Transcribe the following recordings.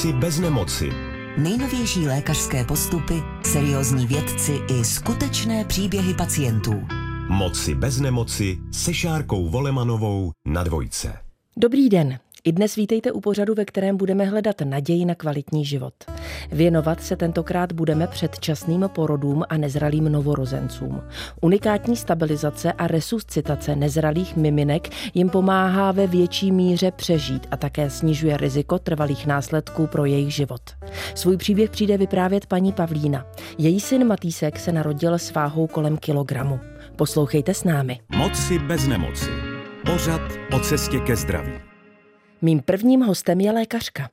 Moci bez nemoci. Nejnovější lékařské postupy, seriózní vědci i skutečné příběhy pacientů. Moci bez nemoci se Šárkou Volemanovou na dvojce. Dobrý den. I dnes vítejte u pořadu, ve kterém budeme hledat naději na kvalitní život. Věnovat se tentokrát budeme předčasným porodům a nezralým novorozencům. Unikátní stabilizace a resuscitace nezralých miminek jim pomáhá ve větší míře přežít a také snižuje riziko trvalých následků pro jejich život. Svůj příběh přijde vyprávět paní Pavlína. Její syn Matýsek se narodil s váhou kolem kilogramu. Poslouchejte s námi. Moci bez nemoci. Pořad o cestě ke zdraví. Mým prvním hostem je lékařka.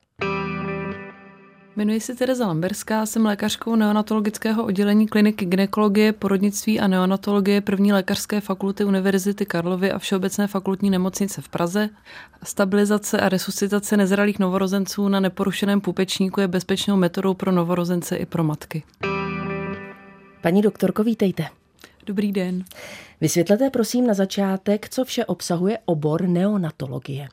Jmenuji se Tereza Lamberská, jsem lékařkou neonatologického oddělení kliniky ginekologie, porodnictví a neonatologie první lékařské fakulty Univerzity Karlovy a Všeobecné fakultní nemocnice v Praze. Stabilizace a resuscitace nezralých novorozenců na neporušeném pupečníku je bezpečnou metodou pro novorozence i pro matky. Paní doktorko, vítejte. Dobrý den. Vysvětlete prosím na začátek, co vše obsahuje obor neonatologie.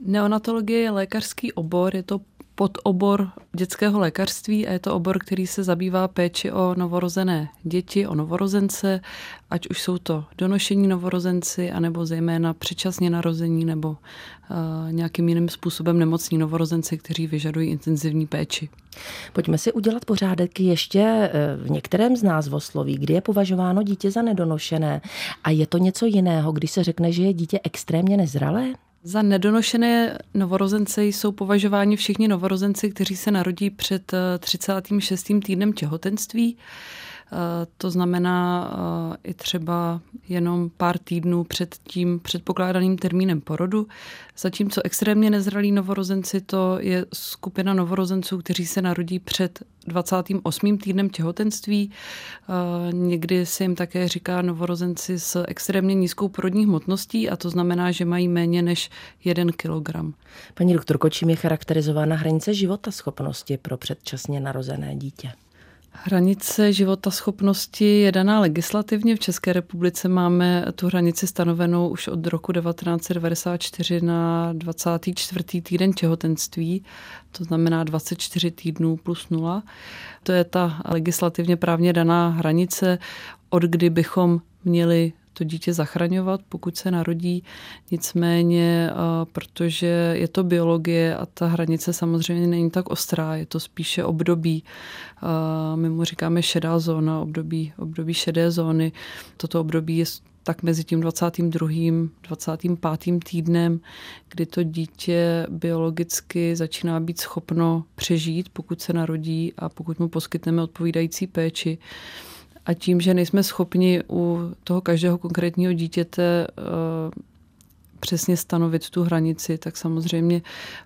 Neonatologie je lékařský obor, je to podobor dětského lékařství a je to obor, který se zabývá péči o novorozené děti, o novorozence, ať už jsou to donošení novorozenci, anebo zejména předčasně narození nebo uh, nějakým jiným způsobem nemocní novorozenci, kteří vyžadují intenzivní péči. Pojďme si udělat pořádek ještě eh, v některém z názvosloví, kdy je považováno dítě za nedonošené a je to něco jiného, když se řekne, že je dítě extrémně nezralé? Za nedonošené novorozence jsou považováni všichni novorozenci, kteří se narodí před 36. Eh, týdnem těhotenství. Eh, to znamená eh, i třeba jenom pár týdnů před tím předpokládaným termínem porodu. Zatímco extrémně nezralí novorozenci to je skupina novorozenců, kteří se narodí před 28. týdnem těhotenství. Eh, někdy se jim také říká novorozenci s extrémně nízkou porodní hmotností a to znamená, že mají méně než 1 kg. Paní doktorko, čím je charakterizována hranice života schopnosti pro předčasně narozené dítě? Hranice života schopnosti je daná legislativně. V České republice máme tu hranici stanovenou už od roku 1994 na 24. týden těhotenství, to znamená 24 týdnů plus nula. To je ta legislativně právně daná hranice, od kdy bychom měli to dítě zachraňovat, pokud se narodí. Nicméně, protože je to biologie a ta hranice samozřejmě není tak ostrá, je to spíše období. My mu říkáme šedá zóna, období, období šedé zóny. Toto období je tak mezi tím 22. 25. týdnem, kdy to dítě biologicky začíná být schopno přežít, pokud se narodí a pokud mu poskytneme odpovídající péči. A tím, že nejsme schopni u toho každého konkrétního dítěte eh, přesně stanovit tu hranici, tak samozřejmě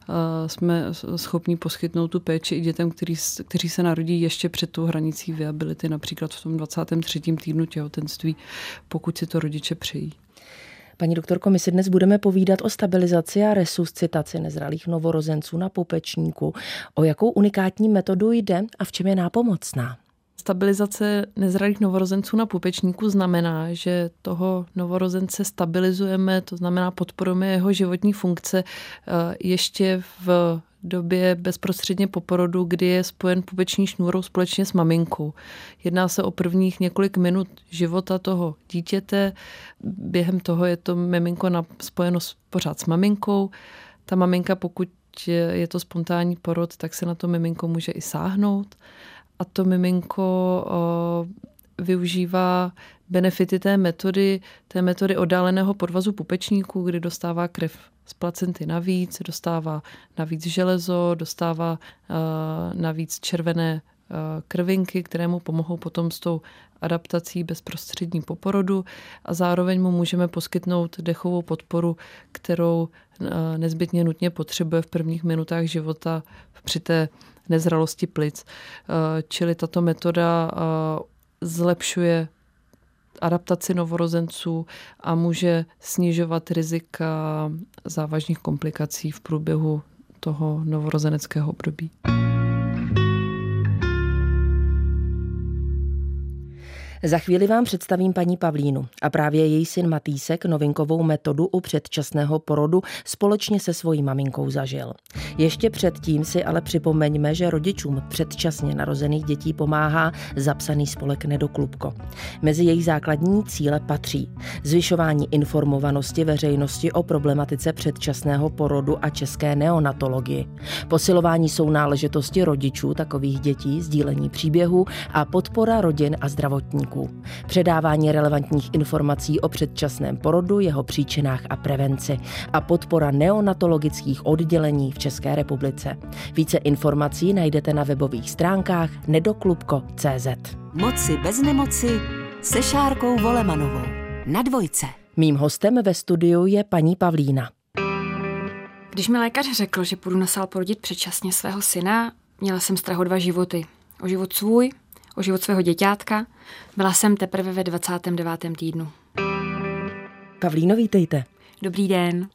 eh, jsme schopni poskytnout tu péči i dětem, který, kteří se narodí ještě před tou hranicí viability, například v tom 23. týdnu těhotenství, pokud si to rodiče přejí. Paní doktorko, my si dnes budeme povídat o stabilizaci a resuscitaci nezralých novorozenců na pupečníku. O jakou unikátní metodu jde a v čem je nápomocná? Stabilizace nezralých novorozenců na pupečníku znamená, že toho novorozence stabilizujeme, to znamená podporujeme jeho životní funkce eh, ještě v době bezprostředně po porodu, kdy je spojen pupeční šňůrou společně s maminkou. Jedná se o prvních několik minut života toho dítěte. Během toho je to miminko spojeno pořád s maminkou. Ta maminka, pokud je to spontánní porod, tak se na to miminko může i sáhnout a to miminko využívá benefity té metody, té metody oddáleného podvazu pupečníku, kdy dostává krev z placenty navíc, dostává navíc železo, dostává navíc červené krvinky, které mu pomohou potom s tou adaptací bezprostřední po porodu. A zároveň mu můžeme poskytnout dechovou podporu, kterou nezbytně nutně potřebuje v prvních minutách života při té nezralosti plic. Eh, čili tato metoda eh, zlepšuje adaptaci novorozenců a může snižovat rizika závažných komplikací v průběhu toho novorozeneckého období. Za chvíli vám představím paní Pavlínu a právě její syn Matýsek novinkovou metodu u předčasného porodu společně se svojí maminkou zažil. Ještě předtím si ale připomeňme, že rodičům předčasně narozených dětí pomáhá zapsaný spolek Nedoklubko. Mezi jejich základní cíle patří zvyšování informovanosti veřejnosti o problematice předčasného porodu a české neonatologii, posilování sounáležitosti rodičů takových dětí, sdílení příběhů a podpora rodin a zdravotníků, předávání relevantních informací o předčasném porodu, jeho příčinách a prevenci a podpora neonatologických oddělení v České republice. Více informací najdete na webových stránkách nedoklubko.cz. Moci bez nemoci se Šárkou Volemanovou. Na dvojce. Mým hostem ve studiu je paní Pavlína. Když mi lékař řekl, že půjdu na sál porodit předčasně svého syna, měla jsem strach o dva životy. O život svůj, o život svého děťátka. Byla jsem teprve ve 29. týdnu. Pavlíno, vítejte. Dobrý den.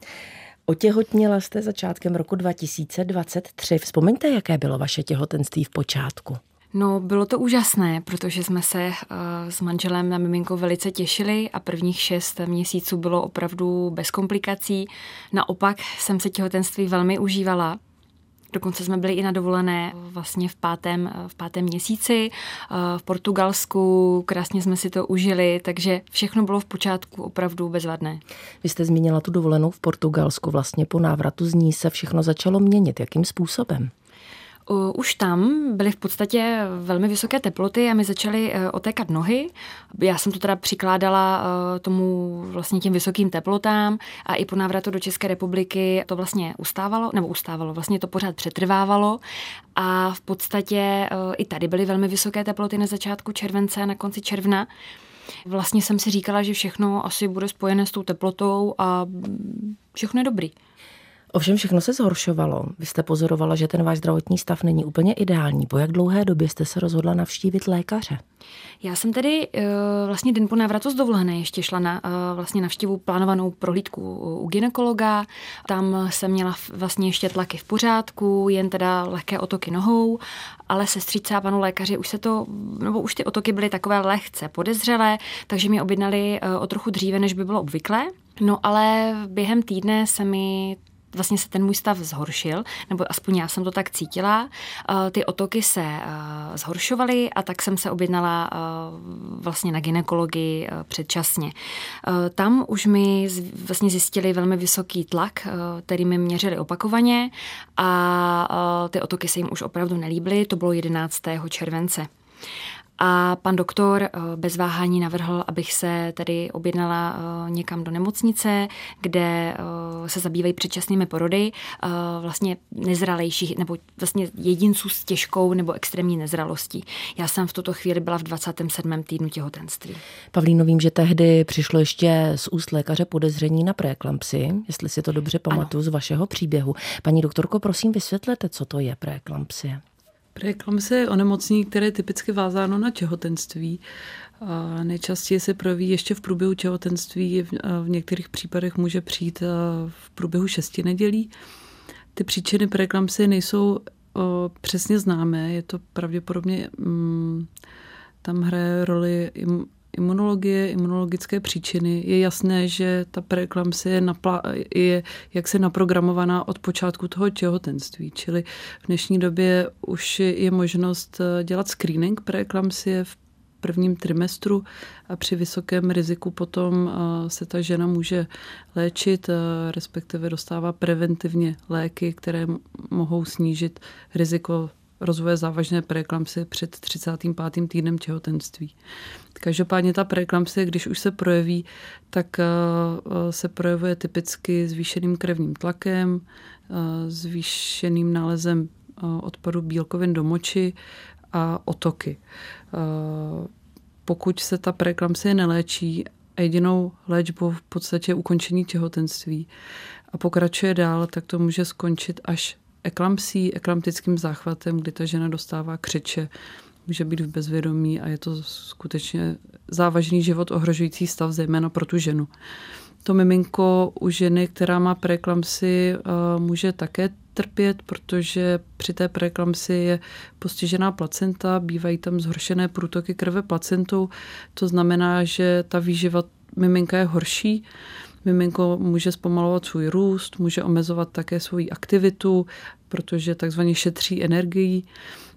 Otěhotněla jste začátkem roku 2023. Vzpomeňte, jaké bylo vaše těhotenství v počátku. No, bylo to úžasné, protože jsme se uh, s manželem na miminko velice těšili a prvních šest měsíců bylo opravdu bez komplikací. Naopak jsem se těhotenství velmi užívala. Dokonce jsme byli i na dovolené vlastně v pátém, v pátém měsíci v Portugalsku, krásně jsme si to užili, takže všechno bylo v počátku opravdu bezvadné. Vy jste zmínila tu dovolenou v Portugalsku, vlastně po návratu z ní se všechno začalo měnit. Jakým způsobem? Už tam byly v podstatě velmi vysoké teploty a mi začaly e, otékat nohy. Já jsem to teda přikládala e, tomu vlastně těm vysokým teplotám a i po návratu do České republiky to vlastně ustávalo, nebo ustávalo, vlastně to pořád přetrvávalo a v podstatě e, i tady byly velmi vysoké teploty na začátku července a na konci června. Vlastně jsem si říkala, že všechno asi bude spojené s tou teplotou a všechno je dobrý. Ovšem všechno se zhoršovalo. Vy jste pozorovala, že ten váš zdravotní stav není úplně ideální. Po jak dlouhé době jste se rozhodla navštívit lékaře? Já jsem tedy uh, vlastně den po návratu z dovolené ještě šla na uh, vlastně navštívu plánovanou prohlídku u ginekologa. Tam jsem měla vlastně ještě tlaky v pořádku, jen teda lehké otoky nohou, ale sestřice a panu lékaři už se to, nebo už ty otoky byly takové lehce podezřelé, takže mě objednali uh, o trochu dříve, než by bylo obvyklé. No ale během týdne se mi vlastně se ten můj stav zhoršil, nebo aspoň já jsem to tak cítila. Eh, ty otoky se eh, zhoršovaly a tak jsem se objednala eh, vlastně na ginekologii předčasně. Tam už mi vlastně zjistili velmi vysoký tlak, který mi měřili opakovaně a ty otoky se jim už opravdu nelíbily. To bylo 11. července. A pan doktor eh, bez váhání navrhl, abych se tedy objednala eh, někam do nemocnice, kde eh, se zabývají předčasnými porody vlastně nezralejších, nebo vlastně jedinců s těžkou nebo extrémní nezralostí. Já jsem v tuto chvíli byla v 27. týdnu těhotenství. Pavlíno, vím, že tehdy přišlo ještě z úst lékaře podezření na preeklampsi, jestli si to dobře pamatuju z vašeho příběhu. Paní doktorko, prosím vysvětlete, co to je preeklampsie. Preeklampsie je onemocnění, které je typicky vázáno na těhotenství. A nejčastěji se projeví ještě v průběhu těhotenství, v, některých případech může přijít v průběhu šesti nedělí. Ty příčiny preeklampsie nejsou přesně známé, je to pravděpodobně, mm, tam hraje roli imunologie, imunologické příčiny, je jasné, že ta preeklampsie je, napla- je jaksi naprogramovaná od počátku toho těhotenství, čili v dnešní době už je možnost eh, dělat screening preeklampsie v prvním trimestru a při vysokém riziku potom eh, se ta žena může léčit, eh, respektive dostává preventivně léky, které mohou snížit riziko rozvoje závažné preeklampsie před 35. týdnem těhotenství. Každopádně ta preeklampsie, když už se projeví, tak eh, eh, se projevuje typicky zvýšeným krevním tlakem, eh, zvýšeným nálezem odpadu bílkovin do moči a otoky. Pokud se ta preeklampsie neléčí jedinou léčbou v podstatě ukončení těhotenství a pokračuje dál, tak to může skončit až eklampsí, eklamptickým záchvatem, kdy ta žena dostává křeče, může být v bezvědomí a je to skutečně závažný život ohrožující stav, zejména pro tu ženu. To miminko u ženy, která má preeklampsii, eh, může také trpět, protože při té preeklamsi je postižená placenta, bývají tam zhoršené průtoky krve placentou, to znamená, že ta výživa miminka je horší. Miminko může zpomalovat svůj růst, může omezovat také svoji aktivitu, protože takzvaně šetří energii.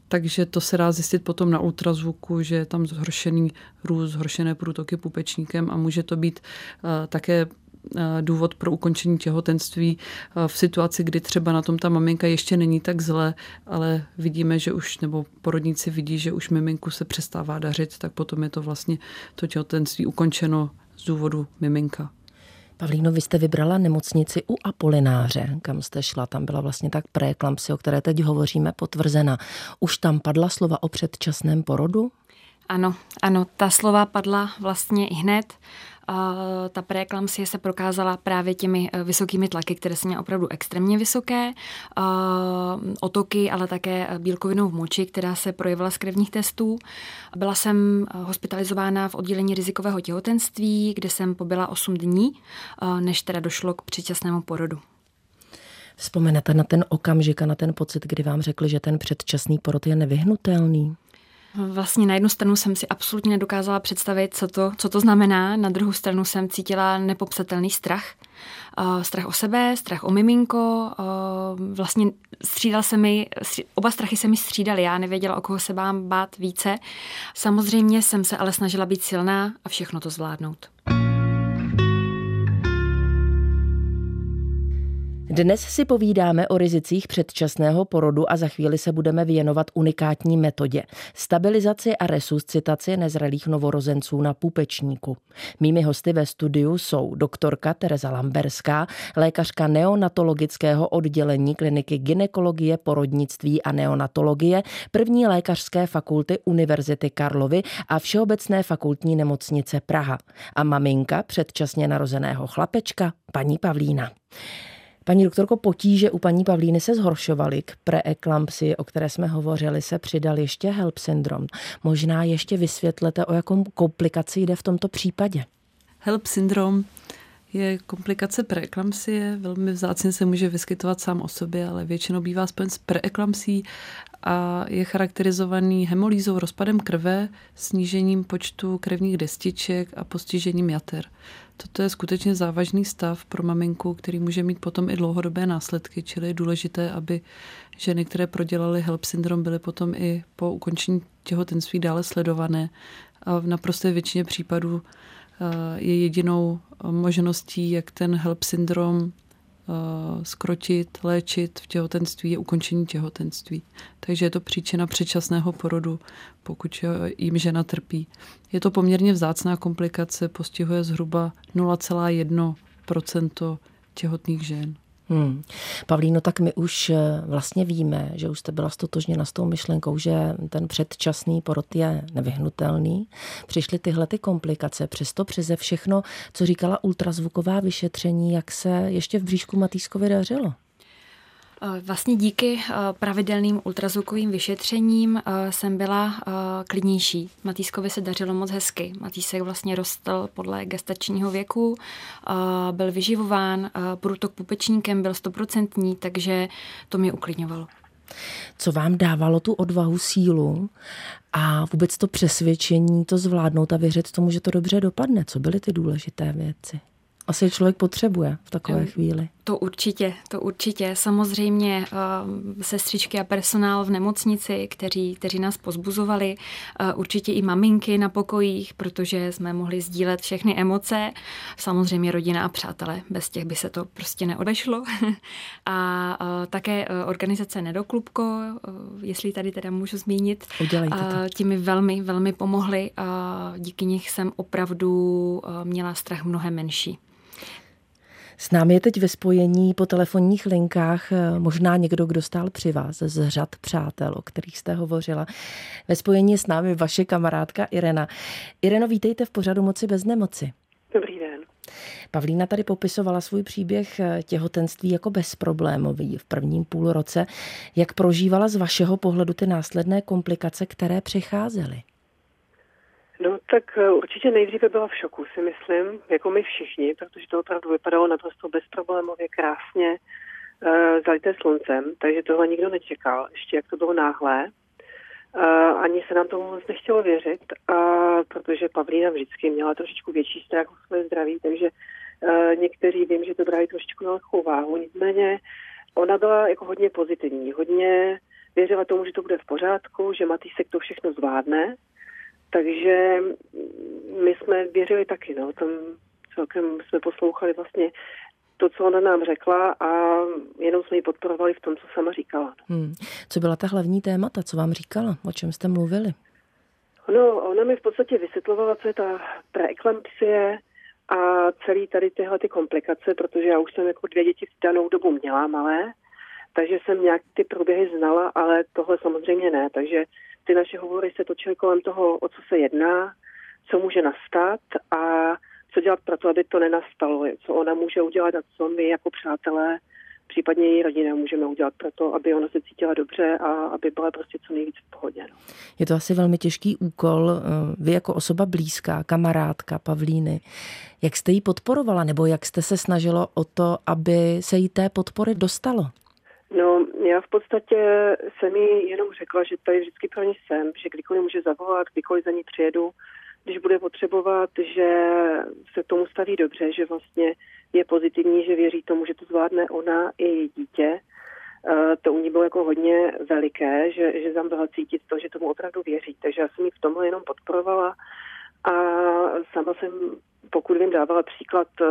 Takže to se dá zjistit potom na ultrazvuku, že je tam zhoršený růst, zhoršené průtoky pupečníkem a může to být uh, také uh, důvod pro ukončení těhotenství uh, v situaci, kdy třeba na tom ta maminka ještě není tak zle, ale vidíme, že už, nebo porodníci vidí, že už miminku se přestává dařit, tak potom je to vlastně to těhotenství ukončeno z důvodu miminka. Pavlíno, vy jste vybrala nemocnici u Apolináře, kam jste šla. Tam byla vlastně tak preeklampsie, o které teď hovoříme, potvrzena. Už tam padla slova o předčasném porodu? Ano, ano, ta slova padla vlastně i hned ta preeklampsie se prokázala právě těmi eh, vysokými tlaky, které jsou opravdu extrémně vysoké, otoky, ale také bílkovinou v moči, která se projevila z krevních testů. Byla jsem eh, hospitalizována v oddělení rizikového těhotenství, kde jsem pobyla 8 dní, eh, než teda došlo k předčasnému porodu. Vzpomenete na ten okamžik a na ten pocit, kdy vám řekli, že ten předčasný porod je nevyhnutelný? Vlastně na jednu stranu jsem si absolutně nedokázala představit, co to, co to znamená, na druhou stranu jsem cítila nepopsatelný strach. Strach o sebe, strach o miminko, vlastně střídal se mi, oba strachy se mi střídaly, já nevěděla, o koho se mám bát více. Samozřejmě jsem se ale snažila být silná a všechno to zvládnout. Dnes si povídáme o rizicích předčasného porodu a za chvíli se budeme věnovat unikátní metodě stabilizaci a resuscitaci nezralých novorozenců na půpečníku. Mými hosty ve studiu jsou doktorka Tereza Lamberská, lékařka neonatologického oddělení kliniky ginekologie, porodnictví a neonatologie první lékařské fakulty Univerzity Karlovy a Všeobecné fakultní nemocnice Praha a maminka předčasně narozeného chlapečka paní Pavlína. Paní doktorko, potíže u paní Pavlíny se zhoršovaly k preeklampsii, o které jsme hovořili, se přidal ještě HELP syndrom. Možná ještě vysvětlete, o jakou komplikaci jde v tomto případě. HELP syndrom je komplikace preeklampsie, velmi vzácně se může vyskytovat sám o sobě, ale většinou bývá spojen s preeklampsí a je charakterizovaný hemolýzou, rozpadem krve, snížením počtu krevních destiček a postižením jater. Toto je skutečně závažný stav pro maminku, který může mít potom i dlouhodobé následky, čili je důležité, aby ženy, které prodělaly HELP syndrom, byly potom i po ukončení těhotenství dále sledované. A v naprosté většině případů eh, je jedinou možností, jak ten HELP syndrom skrotit, léčit v těhotenství je ukončení těhotenství. Takže je to příčina předčasného porodu, pokud jim žena trpí. Je to poměrně vzácná komplikace, postihuje zhruba 0,1% těhotných žen. Hmm. Pavlíno, tak my už eh, vlastně víme, že už jste byla stotožněna s tou myšlenkou, že ten předčasný porod je nevyhnutelný. Přišly tyhle ty komplikace, přesto přeze všechno, co říkala ultrazvuková vyšetření, jak se ještě v bříšku Matýskovi dařilo? Eh, vlastně díky eh, pravidelným ultrazvukovým vyšetřením eh, jsem byla klidnější. Matýskovi se dařilo moc hezky. Matýsek vlastně rostl podle gestačního věku, byl vyživován, průtok pupečníkem byl stoprocentní, takže to mě uklidňovalo. Co vám dávalo tu odvahu, sílu a vůbec to přesvědčení to zvládnout a věřit tomu, že to dobře dopadne? Co byly ty důležité věci? asi člověk potřebuje v takové chvíli. To určitě, to určitě. Samozřejmě uh, sestřičky a personál v nemocnici, kteří, kteří nás pozbuzovali, uh, určitě i maminky na pokojích, protože jsme mohli sdílet všechny emoce. Samozřejmě rodina a přátelé, bez těch by se to prostě neodešlo. a uh, také organizace Nedoklubko, jestli tady teda můžu zmínit, Udělejte ti mi velmi, velmi pomohli. Uh, díky nich jsem opravdu měla strach mnohem menší. S námi je teď ve spojení po telefonních linkách eh, možná někdo, kdo stál při vás z řad přátel, o kterých jste hovořila. Ve spojení s námi vaše kamarádka Irena. Ireno, vítejte v pořadu Moci bez nemoci. Dobrý den. Pavlína tady popisovala svůj příběh eh, těhotenství jako bezproblémový v prvním půlroce. Jak prožívala z vašeho pohledu ty následné komplikace, které přicházely? No tak eh, určitě nejdříve byla v šoku, si myslím, jako my všichni, protože to opravdu vypadalo naprosto bezproblémově, krásně. uh, zalité sluncem, takže tohle nikdo nečekal, ještě jak to bylo náhlé. Uh, ani se nám tomu moc nechtělo věřit, uh, protože Pavlína vždycky měla trošičku větší strach o své zdraví, takže uh, někteří vím, že to brali trošičku na lehkou váhu. Nicméně ona byla jako hodně pozitivní, hodně věřila tomu, že to bude v pořádku, že Matýsek to všechno zvládne. Takže my jsme věřili taky, no, tam celkem jsme poslouchali vlastně to, co ona nám řekla a jenom jsme ji podporovali v tom, co sama říkala. Hmm. Co byla ta hlavní témata, co vám říkala, o čem jste mluvili? No, ona mi v podstatě vysvětlovala, co je ta preeklampsie a celý tady tyhle ty komplikace, protože já už jsem jako dvě děti v danou dobu měla malé, takže jsem nějak ty průběhy znala, ale tohle samozřejmě ne, takže ty naše hovory se točily kolem toho, o co se jedná, co může nastat a co dělat pro to, aby to nenastalo, co ona může udělat a co my jako přátelé, případně její rodina můžeme udělat pro to, aby ona se cítila dobře a aby byla prostě co nejvíc v pohodě. No. Je to asi velmi těžký úkol. Eh, vy jako osoba blízká, kamarádka Pavlíny, jak jste ji podporovala nebo jak jste se snažilo o to, aby se jí té podpory dostalo? No, já v podstatě jsem jí jenom řekla, že tady vždycky pro ní jsem, že kdykoliv může zavolat, kdykoliv za ní přijedu, když bude potřebovat, že se tomu staví dobře, že vlastně je pozitivní, že věří tomu, že to zvládne ona i její dítě. Eh, to u ní bylo jako hodně veliké, že, že tam byla cítit to, že tomu opravdu věří. Takže já jsem ji v tomhle jenom podporovala a sama jsem, pokud vím, dávala příklad, eh,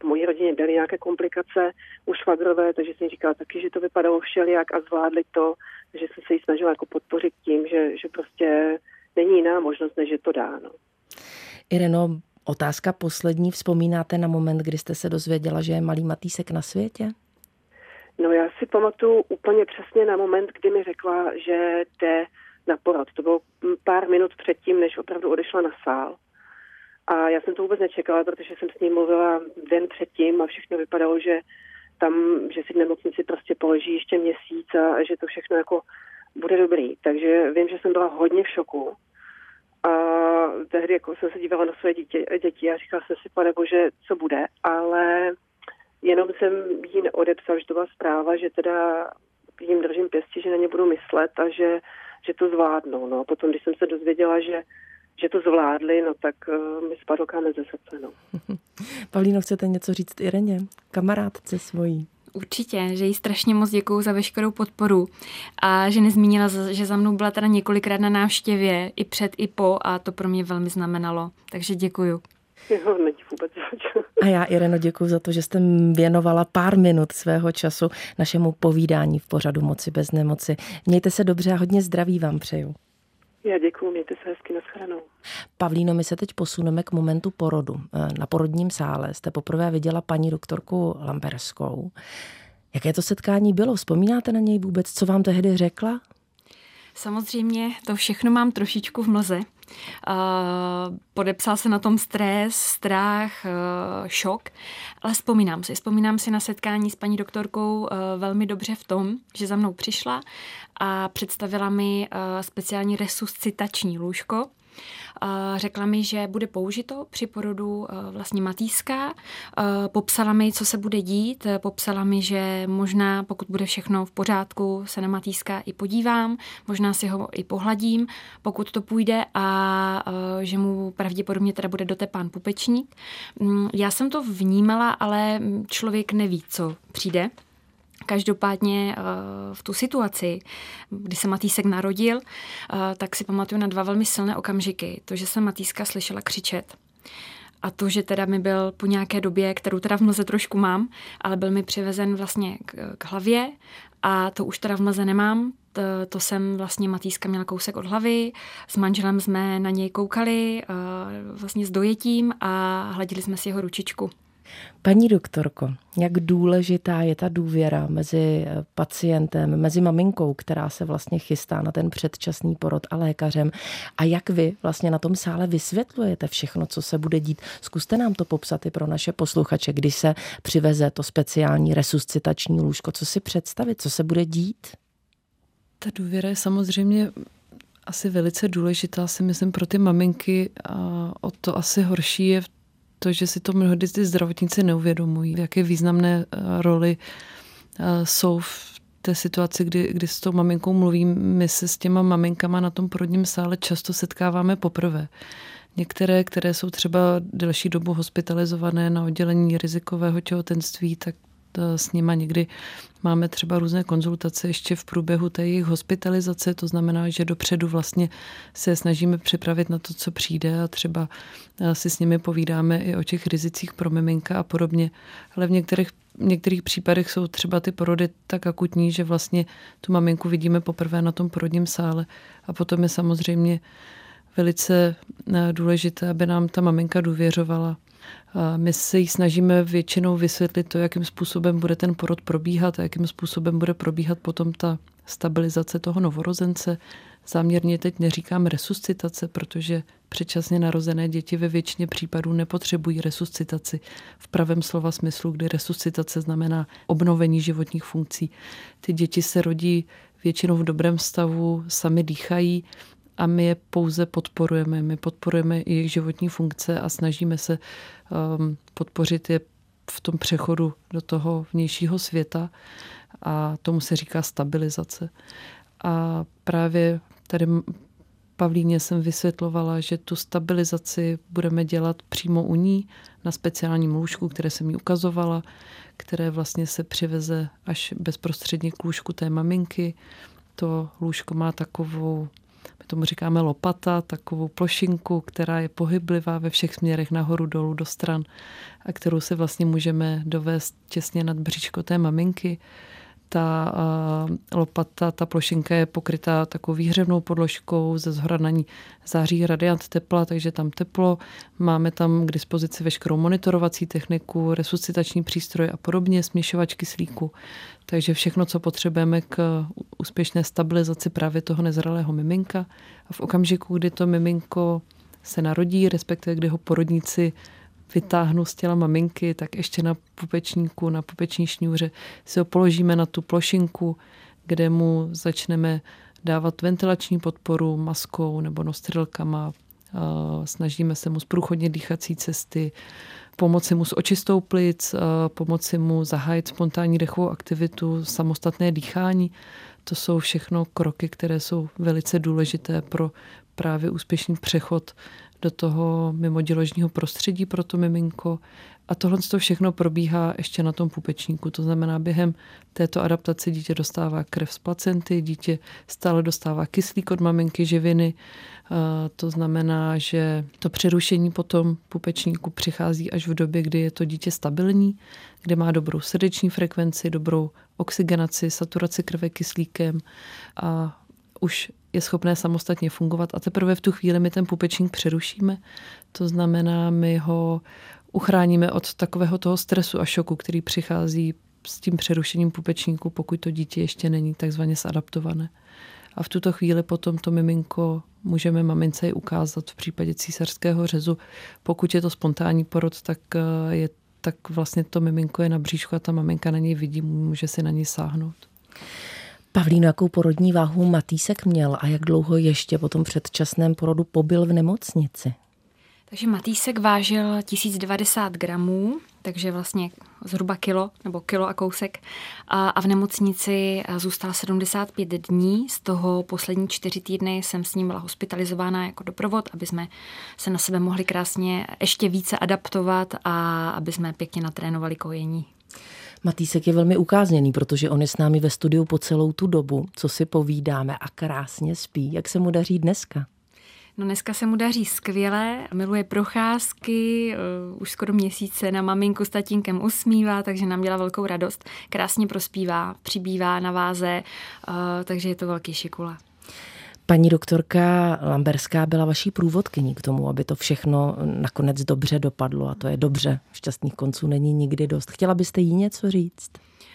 v mojí rodině byly nějaké komplikace u švagrové, takže jsem říkala taky, že to vypadalo všelijak a zvládli to, že jsem se jí snažila jako podpořit tím, že, že prostě není jiná možnost, než že to dá. No. Ireno, otázka poslední. Vzpomínáte na moment, kdy jste se dozvěděla, že je malý Matýsek na světě? No já si pamatuju úplně přesně na moment, kdy mi řekla, že jde na porad. To bylo pár minut předtím, než opravdu odešla na sál. A já jsem to vůbec nečekala, protože jsem s ní mluvila den předtím a všechno vypadalo, že tam, že si v nemocnici prostě položí ještě měsíc a že to všechno jako bude dobrý. Takže vím, že jsem byla hodně v šoku. A tehdy jako jsem se dívala na své dítě, děti a říkala jsem si, pane bože, co bude, ale jenom jsem jí neodepsal, že to byla zpráva, že teda jim držím pěstí, že na ně budu myslet a že, že to zvládnou. No. A potom, když jsem se dozvěděla, že že to zvládli, no tak uh, mi spadl kámen ze srdce. No. Pavlíno, chcete něco říct Ireně, kamarádce svojí? Určitě, že jí strašně moc děkuju za veškerou podporu a že nezmínila, že za mnou byla teda několikrát na návštěvě, i před, i po a to pro mě velmi znamenalo. Takže děkuju. Jo, není vůbec A já, Ireno, děkuji za to, že jste věnovala pár minut svého času našemu povídání v pořadu Moci bez nemoci. Mějte se dobře a hodně zdraví vám přeju. Já děkuji, mějte se hezky, nashledanou. Pavlíno, my se teď posuneme k momentu porodu. Eh, na porodním sále jste poprvé viděla paní doktorku Lamberskou. Jaké to setkání bylo? Vzpomínáte na něj vůbec? Co vám tehdy řekla? Samozřejmě to všechno mám trošičku v mlze. Uh, podepsal se na tom stres, strach, uh, šok, ale vzpomínám si. Vzpomínám si na setkání s paní doktorkou uh, velmi dobře v tom, že za mnou přišla a představila mi speciální resuscitační lůžko, Řekla mi, že bude použito při porodu eh, vlastně matýska. Eh, popsala mi, co se bude dít. Popsala mi, že možná, pokud bude všechno v pořádku, se na matýska i podívám. Možná si ho i pohladím, pokud to půjde a eh, že mu pravděpodobně teda bude dotepán pupečník. Mm, já jsem to vnímala, ale člověk neví, co přijde. Každopádně eh, v tu situaci, kdy se Matýsek narodil, eh, tak si pamatuju na dva velmi silné okamžiky. To, že jsem Matýska slyšela křičet a to, že teda mi byl po nějaké době, kterou teda v mlze trošku mám, ale byl mi přivezen vlastně k, k hlavě a to už teda v mlze nemám, to, to jsem vlastně Matýska měla kousek od hlavy, s manželem jsme na něj koukali eh, vlastně s dojetím a hladili jsme si jeho ručičku. Paní doktorko, jak důležitá je ta důvěra mezi eh, pacientem, mezi maminkou, která se vlastně chystá na ten předčasný porod a lékařem a jak vy vlastně na tom sále vysvětlujete všechno, co se bude dít. Zkuste nám to popsat i pro naše posluchače, když se přiveze to speciální resuscitační lůžko. Co si představit, co se bude dít? Ta důvěra je samozřejmě asi velice důležitá, si myslím, pro ty maminky. A o to asi horší je to, že si to mnohdy ty zdravotníci neuvědomují, jaké významné eh, roli jsou v té situaci, kdy, kdy s tou maminkou mluvím, my se s těma maminkama na tom porodním sále často setkáváme poprvé. Některé, které jsou třeba delší dobu hospitalizované na oddělení rizikového těhotenství, tak s nima někdy máme třeba různé konzultace ještě v průběhu té jejich hospitalizace, to znamená, že dopředu vlastně se snažíme připravit na to, co přijde a třeba si s nimi povídáme i o těch rizicích pro miminka a podobně. Ale v některých v některých případech jsou třeba ty porody tak akutní, že vlastně tu maminku vidíme poprvé na tom porodním sále a potom je samozřejmě velice eh, důležité, aby nám ta maminka důvěřovala. My se jí snažíme většinou vysvětlit to, jakým způsobem bude ten porod probíhat a jakým způsobem bude probíhat potom ta stabilizace toho novorozence. Záměrně teď neříkám resuscitace, protože předčasně narozené děti ve většině případů nepotřebují resuscitaci v pravém slova smyslu, kdy resuscitace znamená obnovení životních funkcí. Ty děti se rodí většinou v dobrém stavu, sami dýchají a my je pouze podporujeme. My podporujeme jejich životní funkce a snažíme se um, podpořit je v tom přechodu do toho vnějšího světa a tomu se říká stabilizace. A právě tady Pavlíně jsem vysvětlovala, že tu stabilizaci budeme dělat přímo u ní na speciálním lůžku, které jsem mi ukazovala, které vlastně se přiveze až bezprostředně k lůžku té maminky. To lůžko má takovou my tomu říkáme lopata, takovou plošinku, která je pohyblivá ve všech směrech nahoru, dolů, do stran a kterou si vlastně můžeme dovést těsně nad bříško té maminky ta lopata, ta plošinka je pokrytá takovou výhřevnou podložkou, ze zhora na ní září radiant tepla, takže tam teplo. Máme tam k dispozici veškerou monitorovací techniku, resuscitační přístroje a podobně, směšovač kyslíku. Takže všechno, co potřebujeme k úspěšné stabilizaci právě toho nezralého miminka. A v okamžiku, kdy to miminko se narodí, respektive kdy ho porodníci vytáhnu z těla maminky, tak ještě na pupečníku, na pupeční šňůře si ho položíme na tu plošinku, kde mu začneme dávat ventilační podporu maskou nebo nostrilkama. Snažíme se mu zprůchodnit dýchací cesty, pomoci mu s očistou plic, pomoci mu zahájit spontánní dechovou aktivitu, samostatné dýchání. To jsou všechno kroky, které jsou velice důležité pro právě úspěšný přechod do toho mimoděložního prostředí pro to miminko. A tohle to všechno probíhá ještě na tom pupečníku. To znamená, během této adaptace dítě dostává krev z placenty, dítě stále dostává kyslík od maminky, živiny. To znamená, že to přerušení potom pupečníku přichází až v době, kdy je to dítě stabilní, kde má dobrou srdeční frekvenci, dobrou oxygenaci, saturaci krve kyslíkem a už je schopné samostatně fungovat a teprve v tu chvíli my ten pupečník přerušíme. To znamená, my ho uchráníme od takového toho stresu a šoku, který přichází s tím přerušením pupečníku, pokud to dítě ještě není takzvaně zadaptované. A v tuto chvíli potom to miminko můžeme mamince i ukázat v případě císařského řezu. Pokud je to spontánní porod, tak, eh, je, tak vlastně to miminko je na bříšku a ta maminka na něj vidí, může si na něj sáhnout. Pavlíno, jakou porodní váhu Matýsek měl a jak dlouho ještě po tom předčasném porodu pobyl v nemocnici? Takže Matýsek vážil 1090 gramů, takže vlastně zhruba kilo nebo kilo a kousek. A, a v nemocnici zůstal 75 dní, z toho poslední čtyři týdny jsem s ním byla hospitalizována jako doprovod, aby jsme se na sebe mohli krásně ještě více adaptovat a aby jsme pěkně natrénovali kojení. Matýsek je velmi ukázněný, protože on je s námi ve studiu po celou tu dobu, co si povídáme a krásně spí. Jak se mu daří dneska? No dneska se mu daří skvěle, miluje procházky, uh, už skoro měsíce na maminku s tatínkem usmívá, takže nám dělá velkou radost. Krásně prospívá, přibývá na váze, uh, takže je to velký šikula. Paní doktorka Lamberská byla vaší průvodkyní k tomu, aby to všechno nakonec dobře dopadlo a to je dobře. Šťastných konců není nikdy dost. Chtěla byste jí něco říct?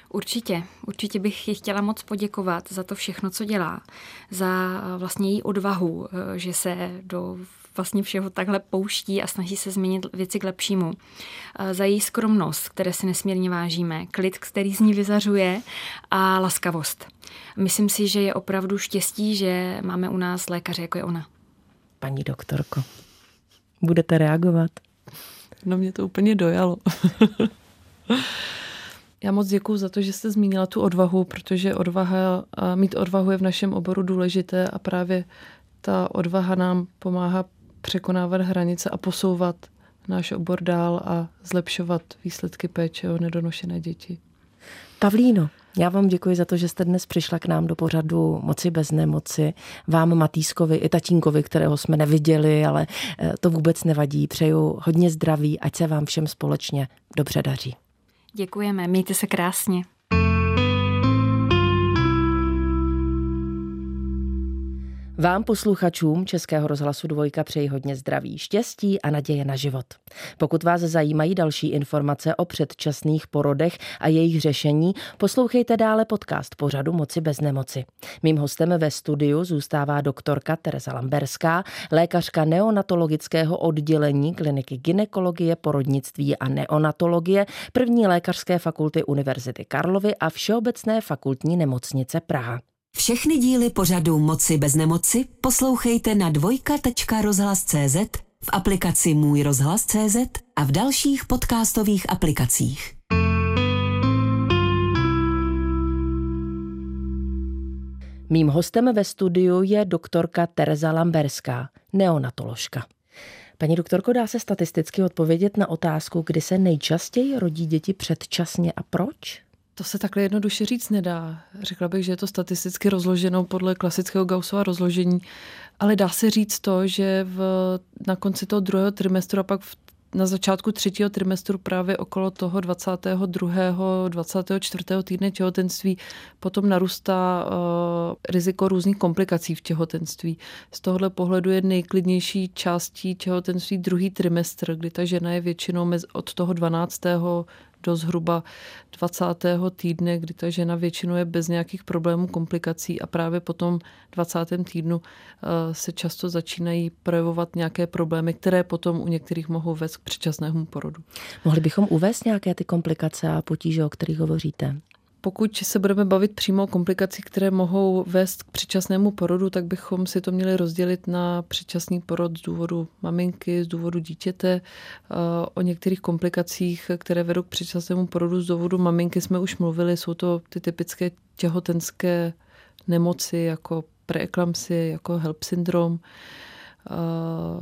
Určitě, určitě bych ji chtěla moc poděkovat za to všechno, co dělá, za vlastně její odvahu, že se do vlastně všeho takhle pouští a snaží se změnit věci k lepšímu. Za její skromnost, které si nesmírně vážíme, klid, který z ní vyzařuje a laskavost. Myslím si, že je opravdu štěstí, že máme u nás lékaře, jako je ona. Paní doktorko, budete reagovat? No mě to úplně dojalo. Já moc děkuji za to, že jste zmínila tu odvahu, protože odvaha, mít odvahu je v našem oboru důležité a právě ta odvaha nám pomáhá překonávat hranice a posouvat náš obor dál a zlepšovat výsledky péče o nedonošené děti. Pavlíno, já vám děkuji za to, že jste dnes přišla k nám do pořadu Moci bez nemoci. Vám, Matýskovi i tatínkovi, kterého jsme neviděli, ale eh, to vůbec nevadí. Přeju hodně zdraví, ať se vám všem společně dobře daří. Děkujeme, mějte se krásně. Vám posluchačům Českého rozhlasu Dvojka přeji hodně zdraví, štěstí a naděje na život. Pokud vás zajímají další informace o předčasných porodech a jejich řešení, poslouchejte dále podcast pořadu Moci bez nemoci. Mým hostem ve studiu zůstává doktorka Teresa Lamberská, lékařka neonatologického oddělení kliniky ginekologie, porodnictví a neonatologie první lékařské fakulty Univerzity Karlovy a Všeobecné fakultní nemocnice Praha. Všechny díly pořadu Moci bez nemoci poslouchejte na dvojka.rozhlas.cz, v aplikaci Můj rozhlas.cz a v dalších podcastových aplikacích. Mým hostem ve studiu je doktorka Tereza Lamberská, neonatoložka. Paní doktorko, dá se statisticky odpovědět na otázku, kdy se nejčastěji rodí děti předčasně a proč? To se takhle jednoduše říct nedá. Řekla bych, že je to statisticky rozloženo podle klasického Gaussova rozložení, ale dá se říct to, že v, na konci toho druhého trimestru a pak v na začátku třetího trimestru právě okolo toho 22. 24. týdne těhotenství potom narůstá uh, riziko různých komplikací v těhotenství. Z tohohle pohledu je nejklidnější částí těhotenství druhý trimestr, kdy ta žena je většinou mez, od toho 12 do zhruba 20. týdne, kdy ta žena většinou je bez nějakých problémů, komplikací a právě po tom 20. týdnu eh, se často začínají projevovat nějaké problémy, které potom u některých mohou vést k předčasnému porodu. Mohli bychom uvést nějaké ty komplikace a potíže, o kterých hovoříte? Pokud se budeme bavit přímo o komplikacích, které mohou vést k předčasnému porodu, tak bychom si to měli rozdělit na předčasný porod z důvodu maminky, z důvodu dítěte. O některých komplikacích, které vedou k předčasnému porodu z důvodu maminky, jsme už mluvili. Jsou to ty typické těhotenské nemoci, jako preeklampsie, jako HELP syndrom.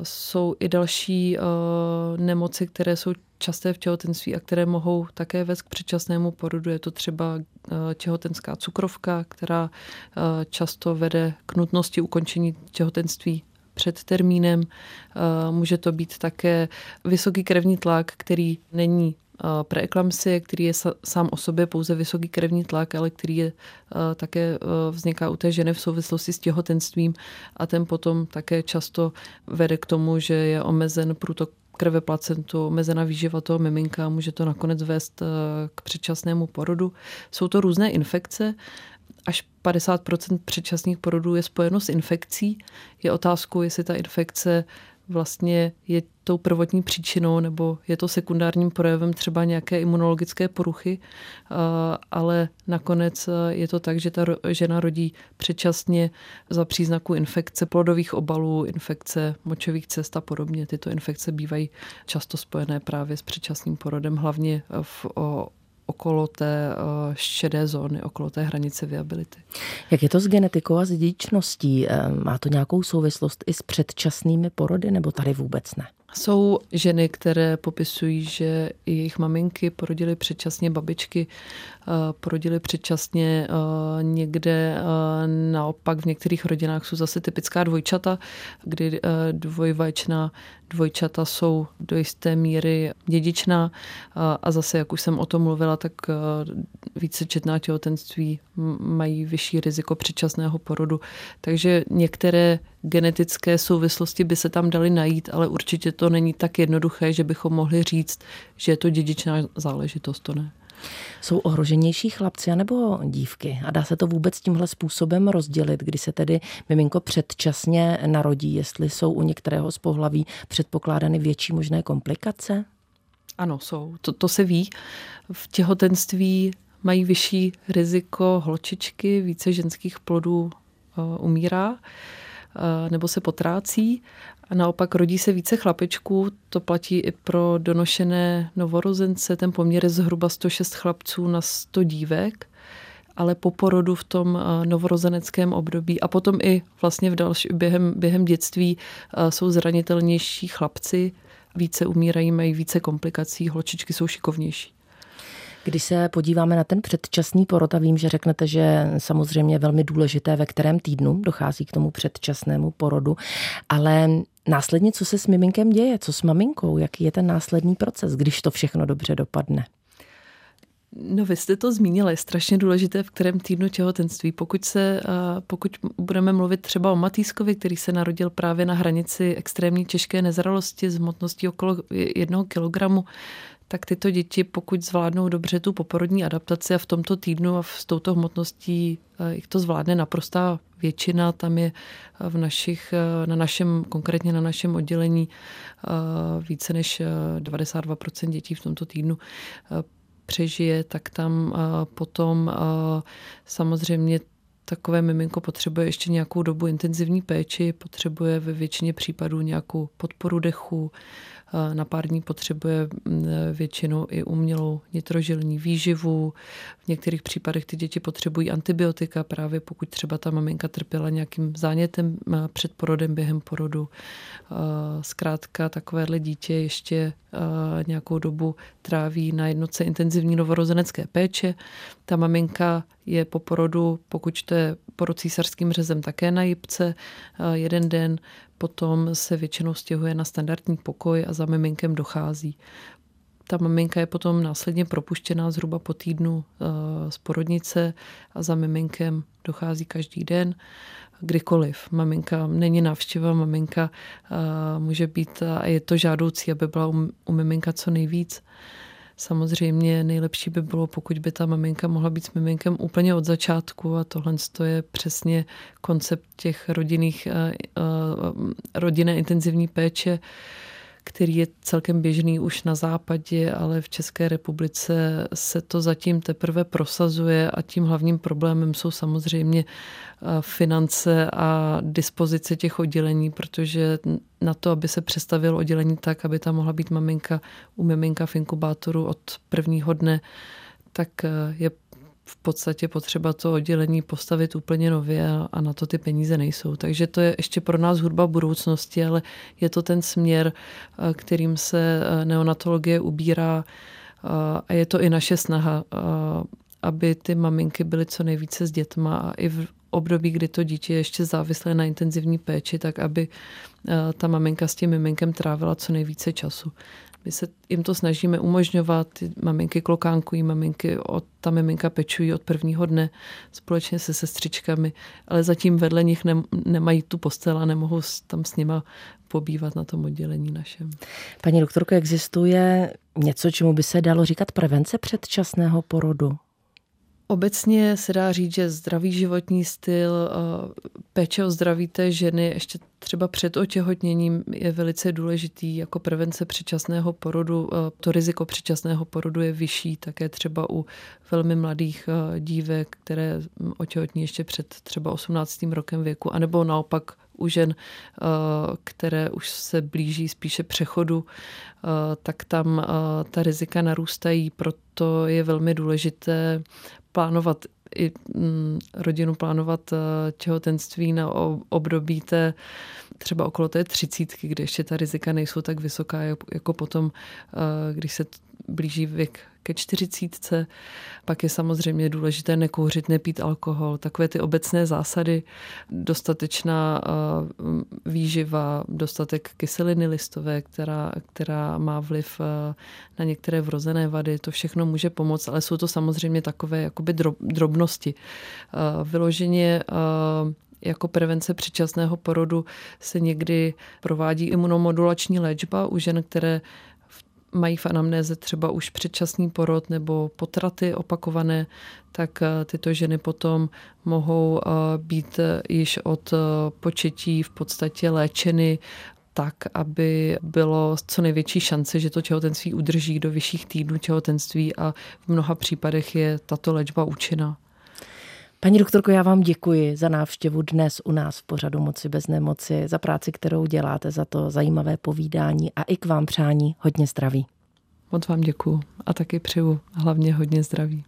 Jsou i další nemoci, které jsou časté v těhotenství a které mohou také vést k předčasnému porodu. Je to třeba eh, těhotenská cukrovka, která eh, často vede k nutnosti ukončení těhotenství před termínem. Eh, může to být také vysoký krevní tlak, který není preeklampsie, který je sám o sobě pouze vysoký krevní tlak, ale který je také vzniká u té ženy v souvislosti s těhotenstvím a ten potom také často vede k tomu, že je omezen průtok krve placentu, omezená výživa toho miminka, může to nakonec vést eh, k předčasnému porodu. Jsou to různé infekce, až 50% předčasných porodů je spojeno s infekcí. Je otázkou, jestli ta infekce vlastně je tou prvotní příčinou nebo je to sekundárním projevem třeba nějaké imunologické poruchy, ale nakonec je to tak, že ta žena rodí předčasně za příznaku infekce plodových obalů, infekce močových cest a podobně. Tyto infekce bývají často spojené právě s předčasným porodem, hlavně v okolo té eh, šedé zóny, okolo té hranice viability. Jak je to s genetikou a s dědičností? Eh, má to nějakou souvislost i s předčasnými porody, nebo tady vůbec ne? Jsou ženy, které popisují, že jejich maminky porodily předčasně, babičky eh, porodily předčasně. Někde naopak v některých rodinách jsou zase typická dvojčata, kdy dvojvaječná dvojčata jsou do jisté míry dědičná a zase, jak už jsem o tom mluvila, tak více četná těhotenství mají vyšší riziko předčasného porodu. Takže některé genetické souvislosti by se tam daly najít, ale určitě to není tak jednoduché, že bychom mohli říct, že je to dědičná záležitost, to ne. Jsou ohroženější chlapci nebo dívky? A dá se to vůbec tímhle způsobem rozdělit, kdy se tedy miminko předčasně narodí, jestli jsou u některého z pohlaví předpokládány větší možné komplikace? Ano, jsou. To, to se ví. V těhotenství mají vyšší riziko holčičky, více ženských plodů uh, umírá. Nebo se potrácí. A naopak rodí se více chlapečků, to platí i pro donošené novorozence, ten poměr je zhruba 106 chlapců na 100 dívek, ale po porodu v tom novorozeneckém období a potom i vlastně v další, během, během dětství jsou zranitelnější chlapci, více umírají, mají více komplikací, holčičky jsou šikovnější. Když se podíváme na ten předčasný porod a vím, že řeknete, že samozřejmě velmi důležité, ve kterém týdnu dochází k tomu předčasnému porodu, ale následně co se s miminkem děje, co s maminkou, jaký je ten následný proces, když to všechno dobře dopadne? No vy jste to zmínila, je strašně důležité, v kterém týdnu těhotenství. Pokud, se, pokud budeme mluvit třeba o Matýskovi, který se narodil právě na hranici extrémní těžké nezralosti s hmotností okolo jednoho kilogramu, tak tyto děti, pokud zvládnou dobře tu poporodní adaptaci a v tomto týdnu a s touto hmotností jich to zvládne naprostá většina, tam je v našich, na našem, konkrétně na našem oddělení více než 92% dětí v tomto týdnu přežije, tak tam potom samozřejmě takové miminko potřebuje ještě nějakou dobu intenzivní péči, potřebuje ve většině případů nějakou podporu dechu, na pár dní potřebuje většinou i umělou nitrožilní výživu. V některých případech ty děti potřebují antibiotika, právě pokud třeba ta maminka trpěla nějakým zánětem před porodem, během porodu. Zkrátka takovéhle dítě ještě nějakou dobu tráví na jednotce intenzivní novorozenecké péče. Ta maminka je po porodu, pokud to je porod císařským řezem, také na jipce jeden den, potom se většinou stěhuje na standardní pokoj a za miminkem dochází. Ta maminka je potom následně propuštěná zhruba po týdnu z porodnice a za miminkem dochází každý den kdykoliv. Maminka není návštěva, maminka může být a je to žádoucí, aby byla u, u miminka co nejvíc. Samozřejmě nejlepší by bylo, pokud by ta maminka mohla být s miminkem úplně od začátku a tohle je přesně koncept těch rodinných, rodinné intenzivní péče, který je celkem běžný už na západě, ale v České republice se to zatím teprve prosazuje a tím hlavním problémem jsou samozřejmě eh, finance a dispozice těch oddělení, protože na to, aby se přestavilo oddělení tak, aby tam mohla být maminka u miminka v inkubátoru od prvního dne, tak eh, je v podstatě potřeba to oddělení postavit úplně nově a na to ty peníze nejsou. Takže to je ještě pro nás hudba budoucnosti, ale je to ten směr, eh, kterým se eh, neonatologie ubírá eh, a je to i naše snaha, aby ty maminky byly co nejvíce s dětma a i v období, kdy to dítě je ještě závislé na intenzivní péči, tak aby ta maminka s tím miminkem trávila co nejvíce času. My se jim to snažíme umožňovat, ty maminky klokánkují, maminky od, ta miminka pečují od prvního dne společně se sestřičkami, ale zatím vedle nich ne, nemají tu postel a nemohou tam s nima pobývat na tom oddělení našem. Paní doktorko, existuje něco, čemu by se dalo říkat prevence předčasného porodu? Obecně se dá říct, že zdravý životní styl, péče o zdraví té ženy ještě třeba před otěhotněním je velice důležitý jako prevence předčasného porodu. To riziko předčasného porodu je vyšší také třeba u velmi mladých dívek, které otěhotní ještě před třeba 18. rokem věku, anebo naopak u žen, které už se blíží spíše přechodu, tak tam ta rizika narůstají, proto je velmi důležité plánovat i mm, rodinu, plánovat eh, těhotenství na období té třeba okolo té třicítky, kde ještě ta rizika nejsou tak vysoká, jako potom, eh, když se blíží věk ke čtyřicítce. Pak je samozřejmě důležité nekouřit, nepít alkohol. Takové ty obecné zásady, dostatečná eh, výživa, dostatek kyseliny listové, která, která má vliv eh, na některé vrozené vady, to všechno může pomoct, ale jsou to samozřejmě takové jakoby drobnosti. Eh, vyloženě jako prevence předčasného porodu se někdy provádí imunomodulační léčba u žen, které mají v anamnéze třeba už předčasný porod nebo potraty opakované, tak eh, tyto ženy potom mohou eh, být eh, již od početí v podstatě léčeny tak, aby bylo co největší šance, že to těhotenství udrží do vyšších týdnů těhotenství a v mnoha případech je tato léčba účinná. Paní doktorko, já vám děkuji za návštěvu dnes u nás v pořadu Moci bez nemoci, za práci, kterou děláte, za to zajímavé povídání a i k vám přání hodně zdraví. Moc vám děkuju a taky přeju hlavně hodně zdraví.